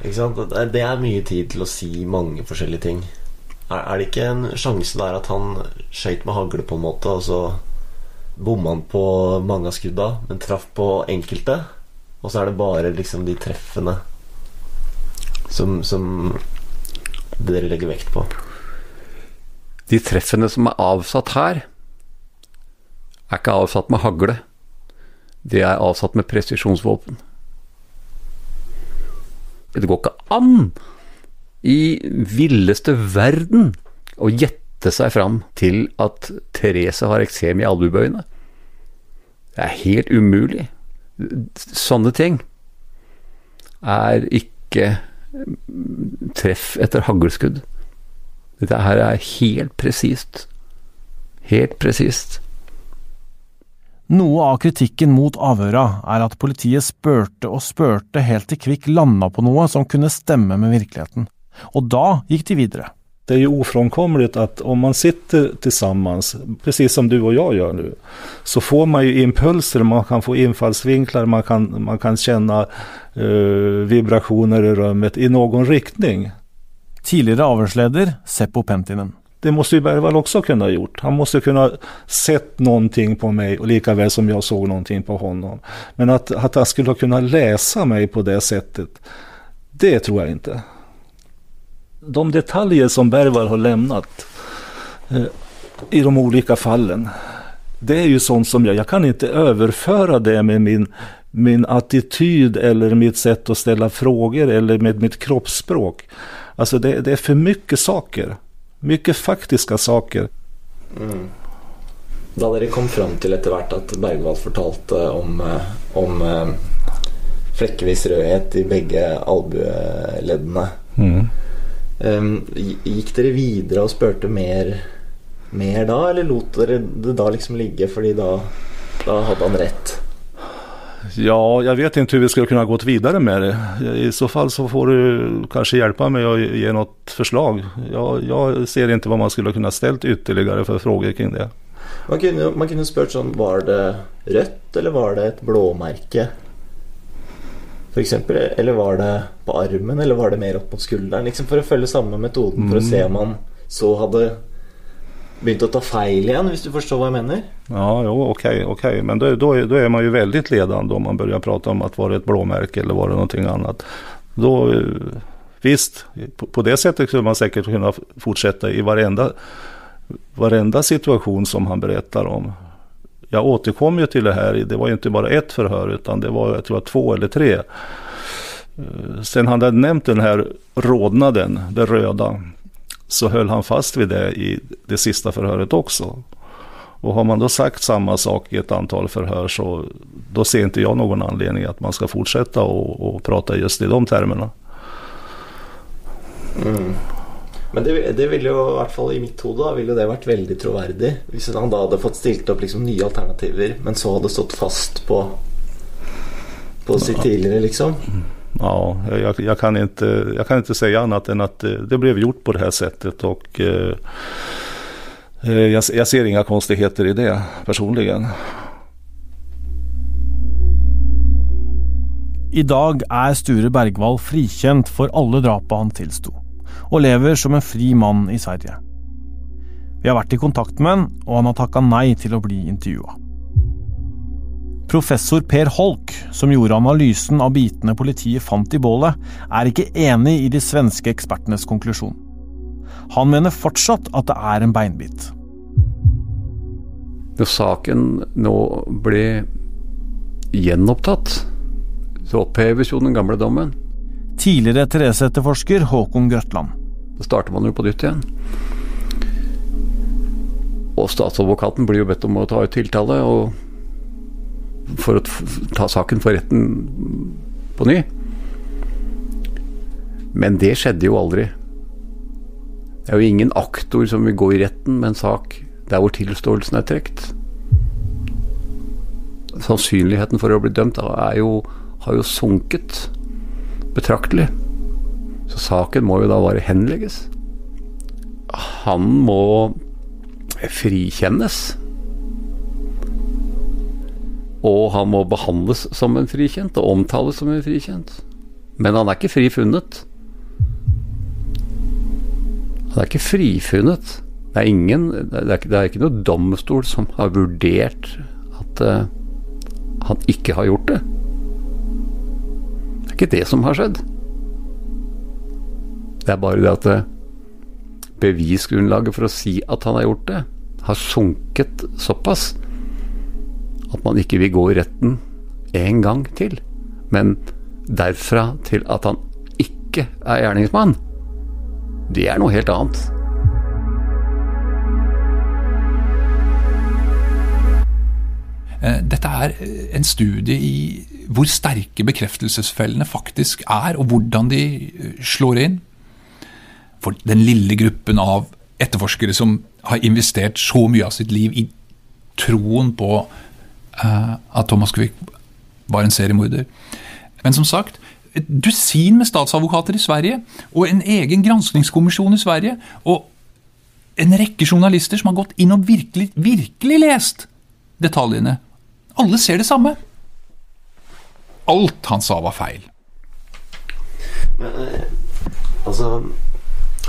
Det er, mye tid til å si mange forskjellige ting. Er, det ikke en sjanse der at han skøyt med hagle, på en måte, og så bomma han på mange av skudda, men traff på enkelte? Og så er det bare liksom de treffene som, som dere legger vekt på? De treffene som er avsatt her, er ikke avsatt med hagle. Det er avsatt med presisjonsvåpen. Det går ikke an i villeste verden å gjette seg fram til at Therese har eksem i albuebøyene. Det er helt umulig. Sånne ting er ikke treff etter haglskudd. Dette her er helt presist. Helt presist. Noe av kritikken mot avhøra er at politiet spurte og spurte helt til Kvikk landa på noe som kunne stemme med virkeligheten, og da gikk de videre. Det er jo ofrånkomligt at om man sitter sammen, precis som du og jeg gjør nå, så får man jo impulser, man kan få innfallsvinkler, man kan, man kan kjenne uh, vibrasjoner i rommet i noen riktning. Tidligere avhørsleder Seppo Pentinen. Det måste ju Bergvall också kunna ha gjort. Han måste kunna sett någonting på mig och lika väl som jag såg någonting på honom. Men att, att han skulle kunna läsa mig på det sättet, det tror jag inte. De detaljer som Bergvall har lämnat eh, i de olika fallen, det är ju sånt som jag, jag kan inte överföra det med min, min attityd eller mitt sätt att ställa frågor eller med mitt kroppsspråk. Alltså det, det är för mycket saker. Mycket faktiska saker. Mm. Da dere kom fram til etter hvert at Bergwall fortalte om, eh, om eh, flekkevis rødhet i begge albueleddene, Mm. eh, gikk dere videre og spurte mer, mer da, eller lot dere det da liksom ligge fordi da, da hadde han rett? Ja, jag vet inte hur vi skulle kunna gått vidare med det. I så fall så får du kanske hjälpa mig och ge något förslag. Jag, jag ser inte vad man skulle kunna ställt ytterligare för frågor kring det. Man kunne, man kunne spurt sånn Var det rødt, eller var det et blåmerke? Eksempel, eller var det på armen, eller var det mer opp mot skulderen? Liksom For å følge samme metoden, for å se om man så hadde begynt å ta feil igjen, hvis du forstår hva jeg mener? Ja, jo, okej, okej. Men då är man ju väldigt ledande om man börjar prata om att var det ett blåmärke eller var det annat. Då, eh, visst, på, på det sättet skulle man säkert kunna fortsätta i varenda, varenda situation som han berättar om. Jag återkommer ju till det här, det var ju inte bara ett förhör utan det var jag tror två eller tre. Eh, Sen han hade nämnt den här rodnaden, det röda, så höll han fast vid det i det sista förhöret också. Och har man då sagt samma sak i ett antal förhör så då ser inte jag någon anledning att man ska fortsätta och, och prata just i de termerna. Mm. Men det, det ville jo, i hvert fall i mitt hode, ville det vært veldig troverdig. Hvis han da hadde fått stilt opp liksom nye alternativer, men så hadde stått fast på På sitt tidligere, liksom. Ja, jag, jag, kan inte, jag kan inte säga annat än att eh, det blev gjort på det här sättet och eh, eh, jag, jag ser inga konstigheter i det personligen. I dag er Sture Bergwall frikjent for alle drapa han tilsto, og lever som en fri mann i Sverige. Vi har vært i kontakt med han, og han har takka nei til å bli intervjua. Professor Per Holk, som gjorde analysen av bitene politiet fant i bålet, er ikke enig i de svenske ekspertenes konklusjon. Han mener fortsatt at det er en beinbit. Når saken nå ble gjenopptatt, så oppheves jo den gamle dommen. Tidligere Therese-etterforsker Håkon Grøtland. Da starter man jo på nytt igjen. Og statsadvokaten blir jo bedt om å ta ut tiltale og for å ta saken for retten på ny. Men det skjedde jo aldri. Det er jo ingen aktor som vil gå i retten med en sak der hvor tilståelsen er trukket. Sannsynligheten for å bli dømt jo, har jo sunket betraktelig. Så saken må jo da bare henlegges. Han må frikjennes. Og han må behandles som en frikjent, og omtales som en frikjent. Men han er ikke frifunnet. Han er ikke frifunnet. Det er ingen Det er ikke, det er ikke noe domstol som har vurdert at uh, han ikke har gjort det. Det er ikke det som har skjedd. Det er bare det at uh, bevisgrunnlaget for å si at han har gjort det, har sunket såpass at man ikke vil gå i retten en gang til. Men derfra til at han ikke er gjerningsmann, det er noe helt annet. Eh, Dette er eh, en studie i hvor sterke bekreftelsesfellene faktisk er, og hvordan de eh, slår inn. For den lille gruppen av etterforskere som har investert så mye av sitt liv i troen på at Thomas Quick var en seriemorder. Men som sagt, et dusin med statsadvokater i Sverige, og en egen granskningskommisjon i Sverige, og en rekke journalister som har gått inn og virkelig, virkelig lest detaljene. Alle ser det samme. Alt han sa var feil. Men, eh, altså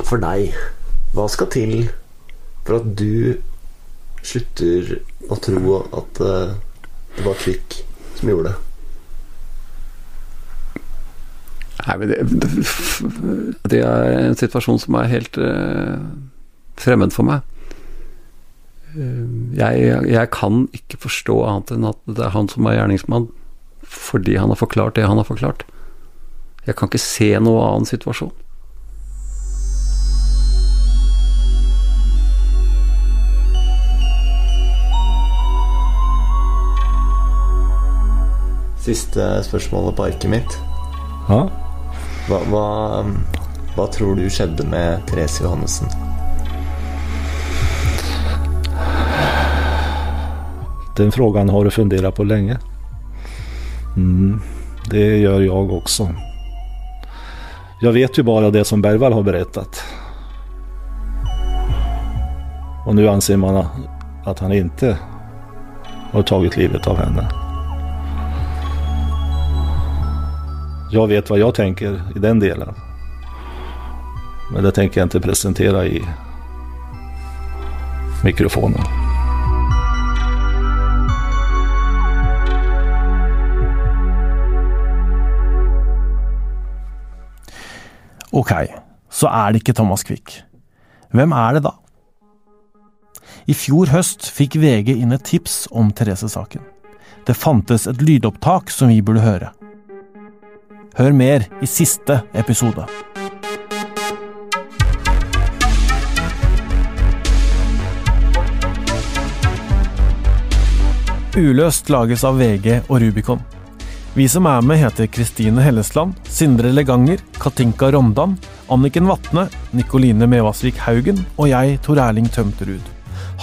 For deg, hva skal til for at du slutter å tro at eh, det var Kvikk som gjorde det? Nei, men det, det er en situasjon som er helt uh, fremmed for meg. Uh, jeg, jeg kan ikke forstå annet enn at det er han som er gjerningsmann, fordi han har forklart det han har forklart. Jeg kan ikke se noen annen situasjon. Siste spørsmålet på arket mitt. Ja. Hva, hva, hva tror du skjedde med Therese Johannessen? Den frågan har du fundert på lenge. Mm, det gjør jeg også. Jeg vet jo bare det som Bergvall har berettet. Og nå anser man at han ikke har tatt livet av henne. Jag vet vad jag tänker i den delen. Men det tänker jag inte presentera i mikrofonen. Ok, så er det ikke Thomas Quick. Hvem er det da? I fjor høst fikk VG inn et tips om Therese-saken. Det fantes et lydopptak som vi burde høre. Hør mer i siste episode. Uløst lages av VG og Rubicon. Vi som er med, heter Kristine Hellesland, Sindre Leganger, Katinka Rondan, Anniken Vatne, Nikoline Mevasvik Haugen og jeg, Tor Erling Tømterud.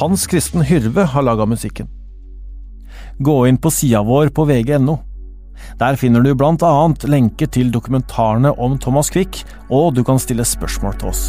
Hans Kristen Hyrve har laga musikken. Gå inn på sida vår på vg.no. Der finner du blant annet lenker til dokumentarene om Thomas Quick, og du kan stille spørsmål til oss.